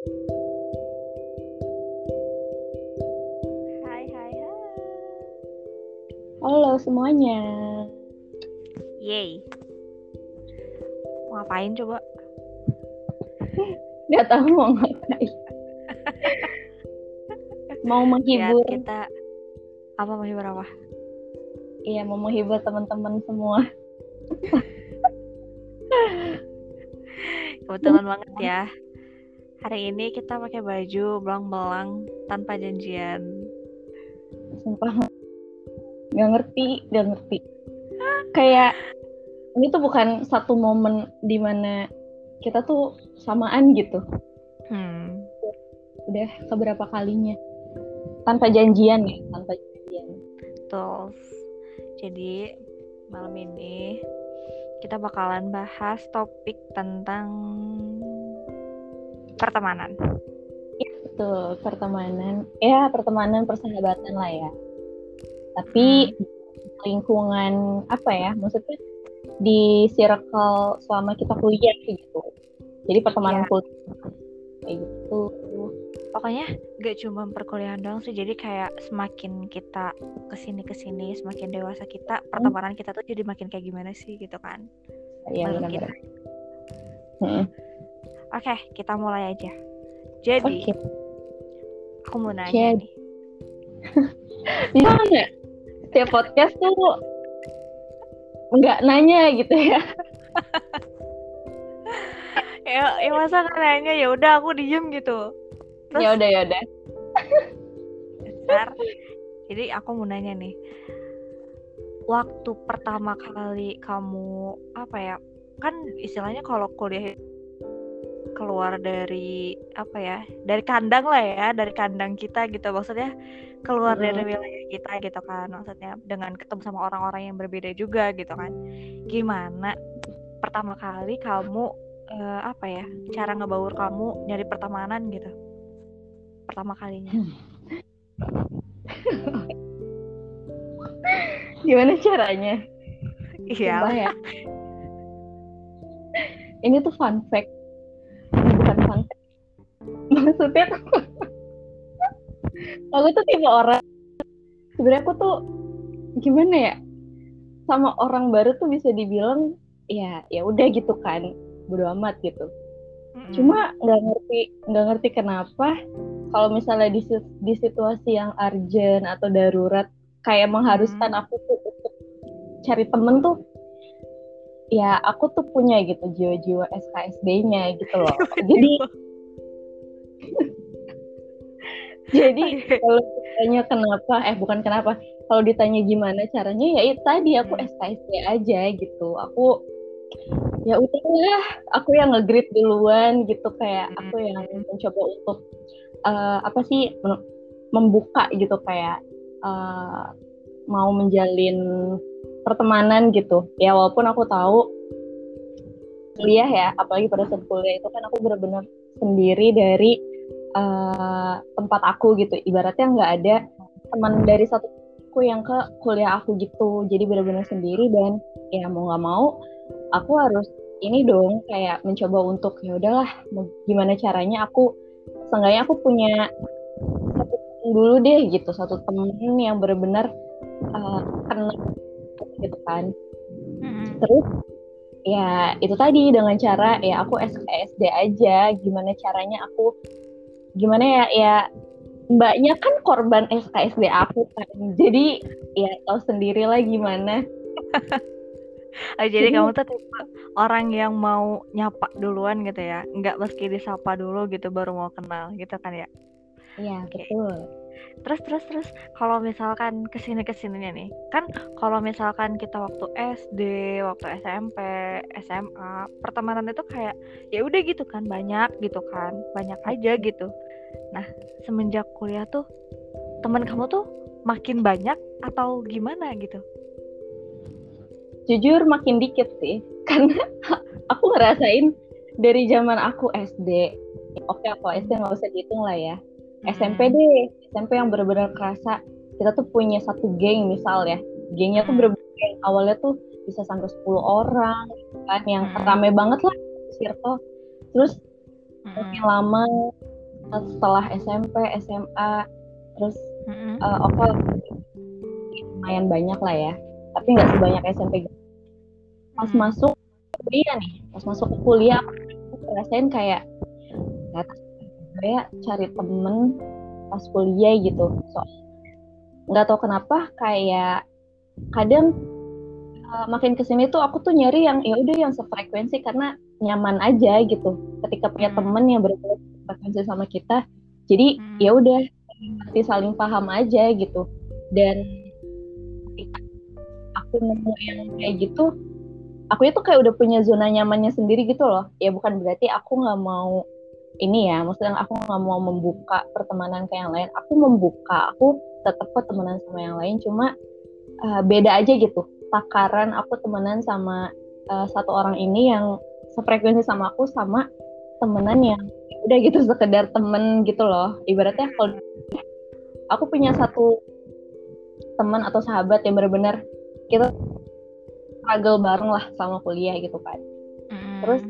Hai hai hai. Halo semuanya. Yay. Mau ngapain coba? Gak tahu mau ngapain. mau menghibur. kita apa menghibur apa? Iya, mau menghibur teman-teman semua. Kebetulan banget ya. Hari ini kita pakai baju belang-belang tanpa janjian. Sumpah. Gak ngerti, gak ngerti. Kayak ini tuh bukan satu momen di mana kita tuh samaan gitu. Hmm. Udah keberapa kalinya. Tanpa janjian ya, tanpa janjian. Betul. Jadi malam ini kita bakalan bahas topik tentang pertemanan. Betul, pertemanan. Ya, pertemanan persahabatan lah ya. Tapi lingkungan apa ya? Maksudnya di circle selama kita kuliah kayak gitu. Jadi pertemanan Iya. kuliah kayak gitu. Pokoknya gak cuma perkuliahan doang sih. Jadi kayak semakin kita ke sini ke sini, semakin dewasa kita, pertemanan kita tuh jadi makin kayak gimana sih gitu kan? Iya Menurut benar-benar. Oke, kita mulai aja. Jadi, Oke. aku mau nanya Jadi. nih. Bisa nggak? Setiap podcast tuh nggak nanya gitu ya? Ya, ya masa nggak nanya ya udah aku diem gitu. Terus Ya udah ya udah. Jadi aku mau nanya nih. Waktu pertama kali kamu apa ya? Kan istilahnya kalau kuliah keluar dari apa ya? Dari kandang lah ya, dari kandang kita gitu. Maksudnya keluar Mm. dari wilayah kita gitu kan. Maksudnya dengan ketemu sama orang-orang yang berbeda juga gitu kan. Gimana pertama kali kamu eh, apa ya? Cara ngebaur kamu nyari pertemanan gitu. Pertama kalinya. Gimana caranya? Iya. Ya. Ini tuh fun fact. Maksudnya tuh. Aku tuh tipe orang sebenarnya aku tuh gimana ya sama orang baru tuh bisa dibilang ya ya udah gitu kan bodo amat gitu. Mm-mm. cuma nggak ngerti nggak ngerti kenapa kalau misalnya di, di situasi yang urgent atau darurat kayak mengharuskan aku tuh untuk cari temen tuh ya aku tuh punya gitu jiwa-jiwa SKSD-nya gitu loh. Jadi jadi kalau ditanya kenapa eh bukan kenapa kalau ditanya gimana caranya ya itu tadi aku Hmm. SKSD aja gitu. Aku ya udahlah aku yang nge-greet duluan gitu kayak aku yang mencoba untuk eh, apa sih membuka gitu kayak eh, mau menjalin pertemanan gitu. Ya walaupun aku tahu kuliah ya apalagi pada saat kuliah itu kan aku benar-benar sendiri dari eh, tempat aku gitu. Ibaratnya nggak ada teman dari satu aku yang ke kuliah aku gitu. Jadi benar-benar sendiri dan ya mau nggak mau aku harus ini dong kayak mencoba untuk ya udahlah gimana caranya aku seenggaknya aku punya satu dulu deh gitu. Satu temen yang benar-benar eh, kenal gitu kan. Mm-mm. terus ya itu tadi dengan cara ya aku SKSD aja. Gimana caranya aku gimana ya ya mbaknya kan korban SKSD aku kan. Jadi ya tahu sendiri lah gimana. Ah, jadi kamu tuh tipe orang yang mau nyapa duluan gitu ya, nggak meski disapa dulu gitu baru mau kenal gitu kan ya. Iya betul Terus terus terus kalau misalkan ke sini ke sininya nih, kan kalau misalkan kita waktu SD, waktu SMP, SMA, pertemanan itu kayak ya udah gitu kan banyak gitu kan, banyak aja gitu. Nah semenjak kuliah tuh teman kamu tuh makin banyak atau gimana gitu? jujur makin dikit sih karena aku ngerasain dari zaman aku SD oke aku SD nggak usah dihitung lah ya SMP Hmm. deh SMP yang benar-benar kerasa. Kita tuh punya satu geng misal ya. Gengnya tuh Hmm. bener-bener geng. Awalnya tuh bisa sampai 10 orang kan yang Hmm. rame banget lah circle. Terus makin lama setelah SMP SMA terus uh, oke lumayan banyak lah ya. Tapi nggak sebanyak SMP pas masuk kuliah nih pas masuk ke kuliah aku ngerasain kayak nggak kayak cari temen pas kuliah gitu so nggak tahu kenapa kayak kadang uh, makin ke sini tuh aku tuh nyari yang ya udah yang sefrekuensi karena nyaman aja gitu ketika punya Hmm. temen yang berbeda frekuensi sama kita jadi Hmm. ya udah pasti saling paham aja gitu dan aku nemu yang kayak gitu aku itu kayak udah punya zona nyamannya sendiri gitu loh ya bukan berarti aku nggak mau ini ya maksudnya aku nggak mau membuka pertemanan ke yang lain. Aku membuka aku tetap kok temenan sama yang lain cuma uh, beda aja gitu. Takaran aku temenan sama uh, satu orang ini yang sefrekuensi sama aku sama temenan yang ya udah gitu sekedar temen gitu loh. Ibaratnya kalau aku punya satu teman atau sahabat yang benar-benar kita struggle bareng lah sama kuliah gitu kan. Mm-mm. terus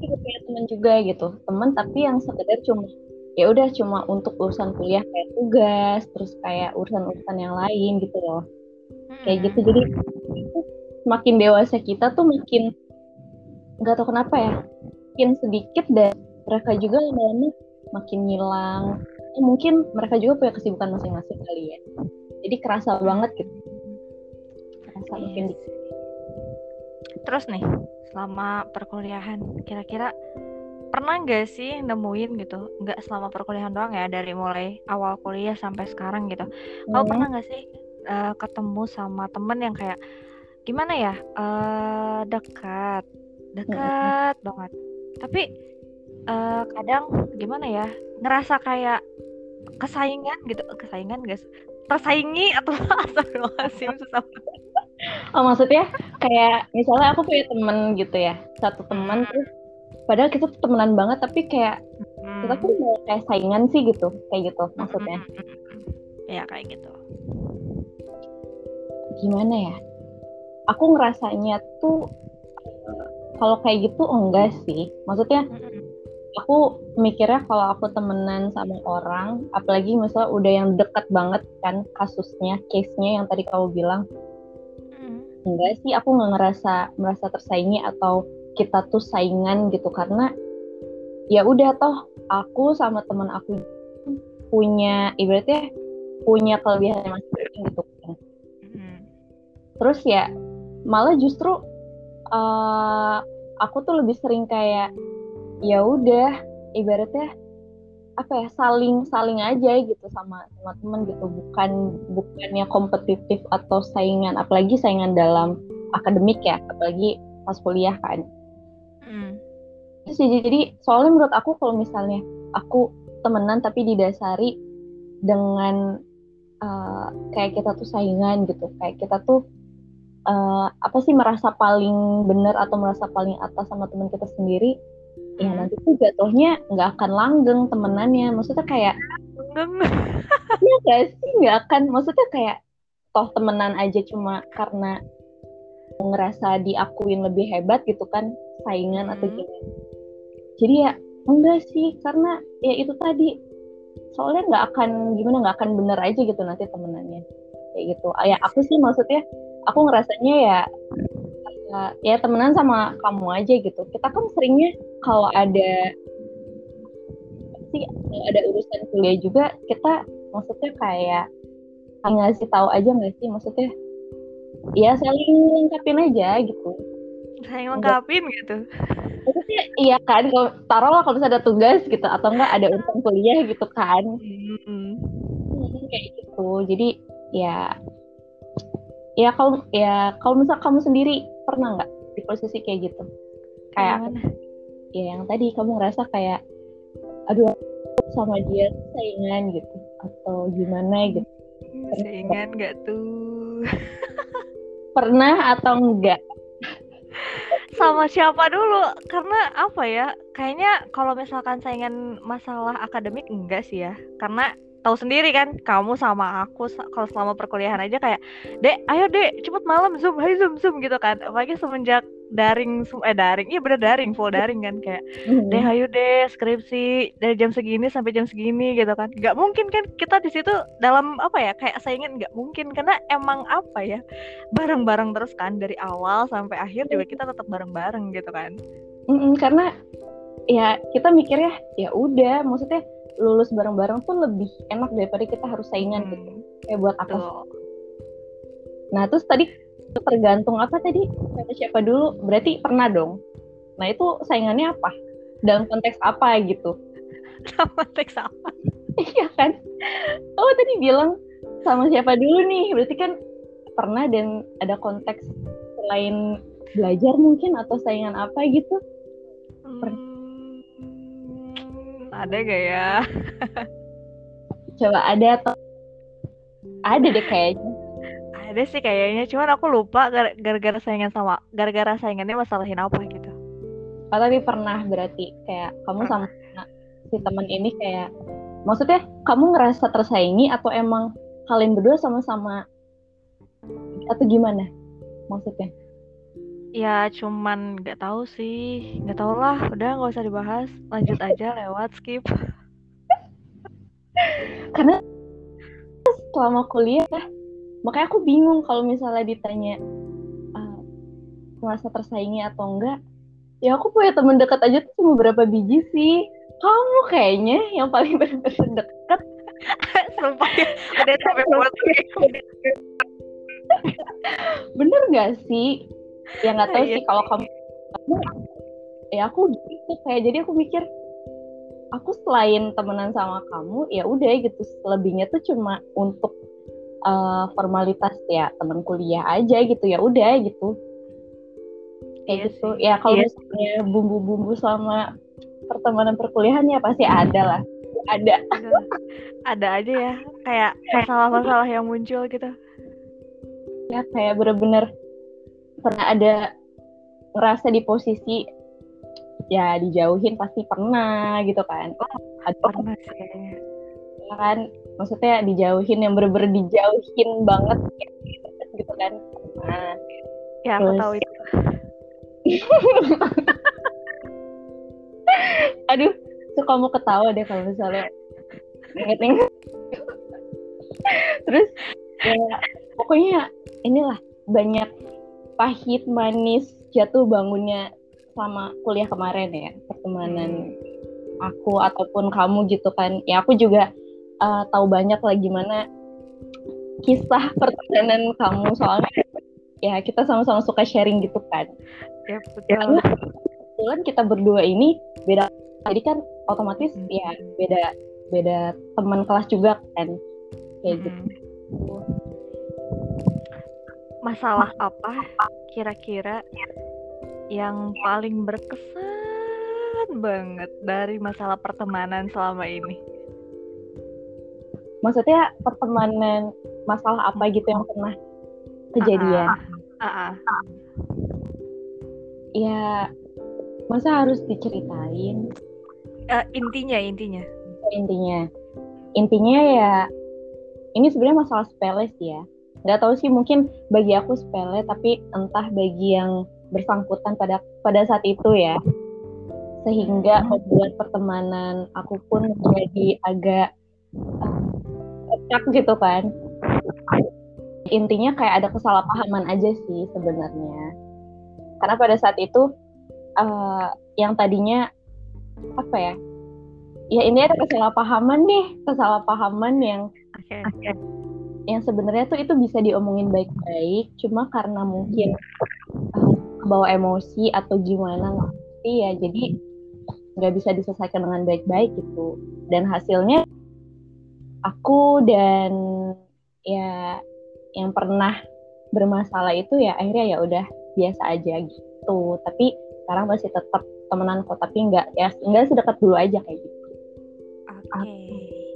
juga punya teman juga gitu. Teman tapi yang sekedar cuma ya udah cuma untuk urusan kuliah kayak tugas terus kayak urusan-urusan yang lain gitu loh. Kayak gitu. Jadi semakin dewasa kita tuh makin nggak tahu kenapa ya makin sedikit dan mereka juga lama-lama makin hilang. Ya, mungkin mereka juga punya kesibukan masing-masing kali ya. Jadi kerasa banget gitu. Kerasa Iya makin sih. Terus nih, selama perkuliahan, kira-kira pernah nggak sih nemuin gitu? Nggak selama perkuliahan doang ya, dari mulai awal kuliah sampai sekarang gitu. Kamu Hmm. pernah nggak sih eh, ketemu sama temen yang kayak gimana ya, eh dekat, dekat banget. Tapi eh, kadang gimana ya, ngerasa kayak kesaingan gitu, kesaingan guys, tersaingi atau astagfirullahaladzim susah Oh maksudnya kayak misalnya aku punya temen gitu ya satu teman terus padahal kita temenan banget tapi kayak kita tuh mau kayak saingan sih gitu kayak gitu maksudnya. ya kayak gitu. Gimana ya? Aku ngerasanya tuh eh, kalau kayak gitu enggak sih. Maksudnya aku mikirnya kalau aku temenan sama orang apalagi misalnya udah yang dekat banget kan kasusnya case-nya yang tadi kamu bilang enggak sih aku nggak ngerasa merasa tersaingi atau kita tuh saingan gitu. Karena ya udah toh aku sama teman aku punya ibaratnya punya kelebihan masing-masing gitu. Kan terus ya malah justru uh, aku tuh lebih sering kayak ya udah ibaratnya apa ya saling saling aja gitu sama sama temen gitu. Bukan bukannya kompetitif atau saingan. Apalagi saingan dalam akademik ya apalagi pas kuliah kan. Terus jadi, jadi soalnya menurut aku kalau misalnya aku temenan tapi didasari dengan uh, kayak kita tuh saingan gitu. Kayak kita tuh uh, apa sih merasa paling benar atau merasa paling atas sama teman kita sendiri ya nanti tuh jatuhnya nggak akan langgeng temenannya. Maksudnya kayak ya gak sih? Nggak akan maksudnya kayak toh temenan aja cuma karena ngerasa diakuin lebih hebat gitu kan saingan atau Hmm. gimana. Jadi ya enggak sih. Karena ya itu tadi. Soalnya nggak akan gimana nggak akan bener aja gitu nanti temenannya. Kayak gitu. Ah, ya aku sih maksudnya aku ngerasanya ya ya, ya temenan sama kamu aja gitu. Kita kan seringnya kalau ada sih kalau ada urusan kuliah juga kita maksudnya kayak ngasih tahu aja nggak sih? Maksudnya ya saling lengkapin aja gitu. Saya lengkapin gitu? Maksudnya iya kan kalau taruhlah kalau misalnya ada tugas gitu atau enggak ada urusan kuliah gitu kan. Mm-mm. Hmm, kayak gitu. Jadi ya ya kalau ya kalau misal kamu sendiri pernah nggak di posisi kayak gitu kayak Gimana? ya yang tadi kamu ngerasa kayak aduh aku sama dia saingan gitu atau gimana gitu Saingan nggak tuh? pernah atau enggak Sama siapa dulu? Karena apa ya? Kayaknya kalau misalkan saingan masalah akademik enggak sih ya. Karena tahu sendiri kan, kamu sama aku kalau selama perkuliahan aja kayak, "Dek, ayo Dek, cepet malam Zoom, ayo Zoom, Zoom" gitu kan. Apalagi semenjak daring eh daring iya bener daring full daring kan kayak mm-hmm. deh ayo deh skripsi dari jam segini sampai jam segini gitu kan nggak mungkin kan kita di situ dalam apa ya kayak saingan nggak mungkin karena emang apa ya bareng-bareng terus kan dari awal sampai akhir juga kita tetap bareng-bareng gitu kan mm-hmm, karena ya kita mikirnya ya udah maksudnya lulus bareng-bareng tuh lebih enak daripada kita harus saingan hmm. gitu kayak buat apa nah terus tadi tergantung apa tadi? Sama siapa dulu? Berarti pernah dong. Nah itu saingannya apa? Dalam konteks apa gitu? Dalam konteks apa? Iya kan? Oh tadi bilang sama siapa dulu nih? Berarti kan pernah dan ada konteks selain belajar mungkin atau saingan apa gitu? Hmm, ada gak ya? Coba ada atau ada deh kayaknya. Ada sih kayaknya cuman aku lupa gara-gara saingan sama gara-gara saingannya masalahin apa gitu. Oh, tapi pernah berarti kayak kamu sama si temen ini kayak maksudnya kamu ngerasa tersaingi atau emang kalian berdua sama-sama atau gimana maksudnya ya cuman nggak tahu sih. Nggak tahu lah udah nggak usah dibahas. Lanjut aja lewat skip. Karena selama kuliah makanya aku bingung kalau misalnya ditanya uh, merasa tersaingi atau enggak. Ya aku punya temen dekat aja tuh cuma berapa biji sih. Kamu kayaknya yang paling benar-benar dekat. Sumpah ya udah sampai buat bener gak sih ya nggak tahu iya. sih kalau kamu ya aku gitu kayak jadi aku mikir aku selain temenan sama kamu ya udah gitu. Selebihnya tuh cuma untuk uh, formalitas ya teman kuliah aja gitu ya udah gitu. Kayak iya gitu. ya kalau iya. misalnya bumbu-bumbu sama pertemanan perkuliahan ya pasti ada lah. Ada. Ada aja ya. Kayak masalah-masalah yang muncul gitu. Ya kayak bener-bener pernah ada ngerasa di posisi ya dijauhin pasti pernah gitu kan. Oh, ada pernah sih. Ya kan? Maksudnya dijauhin yang bener-bener dijauhin banget gitu kan. Nah ya aku tahu itu. Aduh suka mau ketawa deh kalau misalnya inget-inget terus ya pokoknya inilah banyak pahit manis jatuh bangunnya sama kuliah kemarin ya pertemanan hmm. aku ataupun kamu gitu kan ya aku juga uh, tahu banyak lah gimana kisah pertemanan kamu soalnya ya kita sama-sama suka sharing gitu kan. Ya betul. Ya, kebetulan kita berdua ini beda jadi kan otomatis hmm. ya beda beda teman kelas juga kan kayak hmm. gitu. Masalah apa kira-kira yang paling berkesan banget dari masalah pertemanan selama ini? maksudnya pertemanan masalah apa gitu yang pernah kejadian? Uh, uh, uh. ya masa harus diceritain? Uh, intinya intinya. Intinya. Intinya ya ini sebenarnya masalah sepele sih ya nggak tahu sih mungkin bagi aku sepele tapi entah bagi yang bersangkutan pada pada saat itu ya. Sehingga membuat pertemanan aku pun menjadi agak kocak gitu kan. Intinya kayak ada kesalahpahaman aja sih sebenarnya. Karena pada saat itu uh, yang tadinya apa ya ya ini ada kesalahpahaman nih kesalahpahaman yang okay. Yang sebenarnya tuh itu bisa diomongin baik-baik cuma karena mungkin uh, bawa emosi atau gimana ngerti ya jadi nggak bisa diselesaikan dengan baik-baik gitu. Dan hasilnya aku dan ya yang pernah bermasalah itu ya akhirnya ya udah biasa aja gitu. Tapi sekarang masih tetap temenan kok tapi nggak ya nggak sedekat dulu aja kayak gitu. Oke. okay.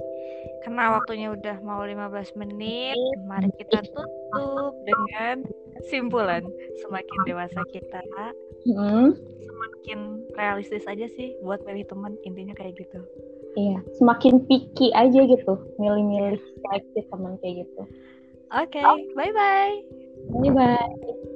Karena waktunya udah mau 15 menit mari kita tutup dengan simpulan semakin dewasa kita hmm. semakin realistis aja sih buat milih teman intinya kayak gitu Iya, semakin picky aja gitu, milih-milih seleksi teman kayak gitu. Oke, okay, oh. bye bye. Bye bye.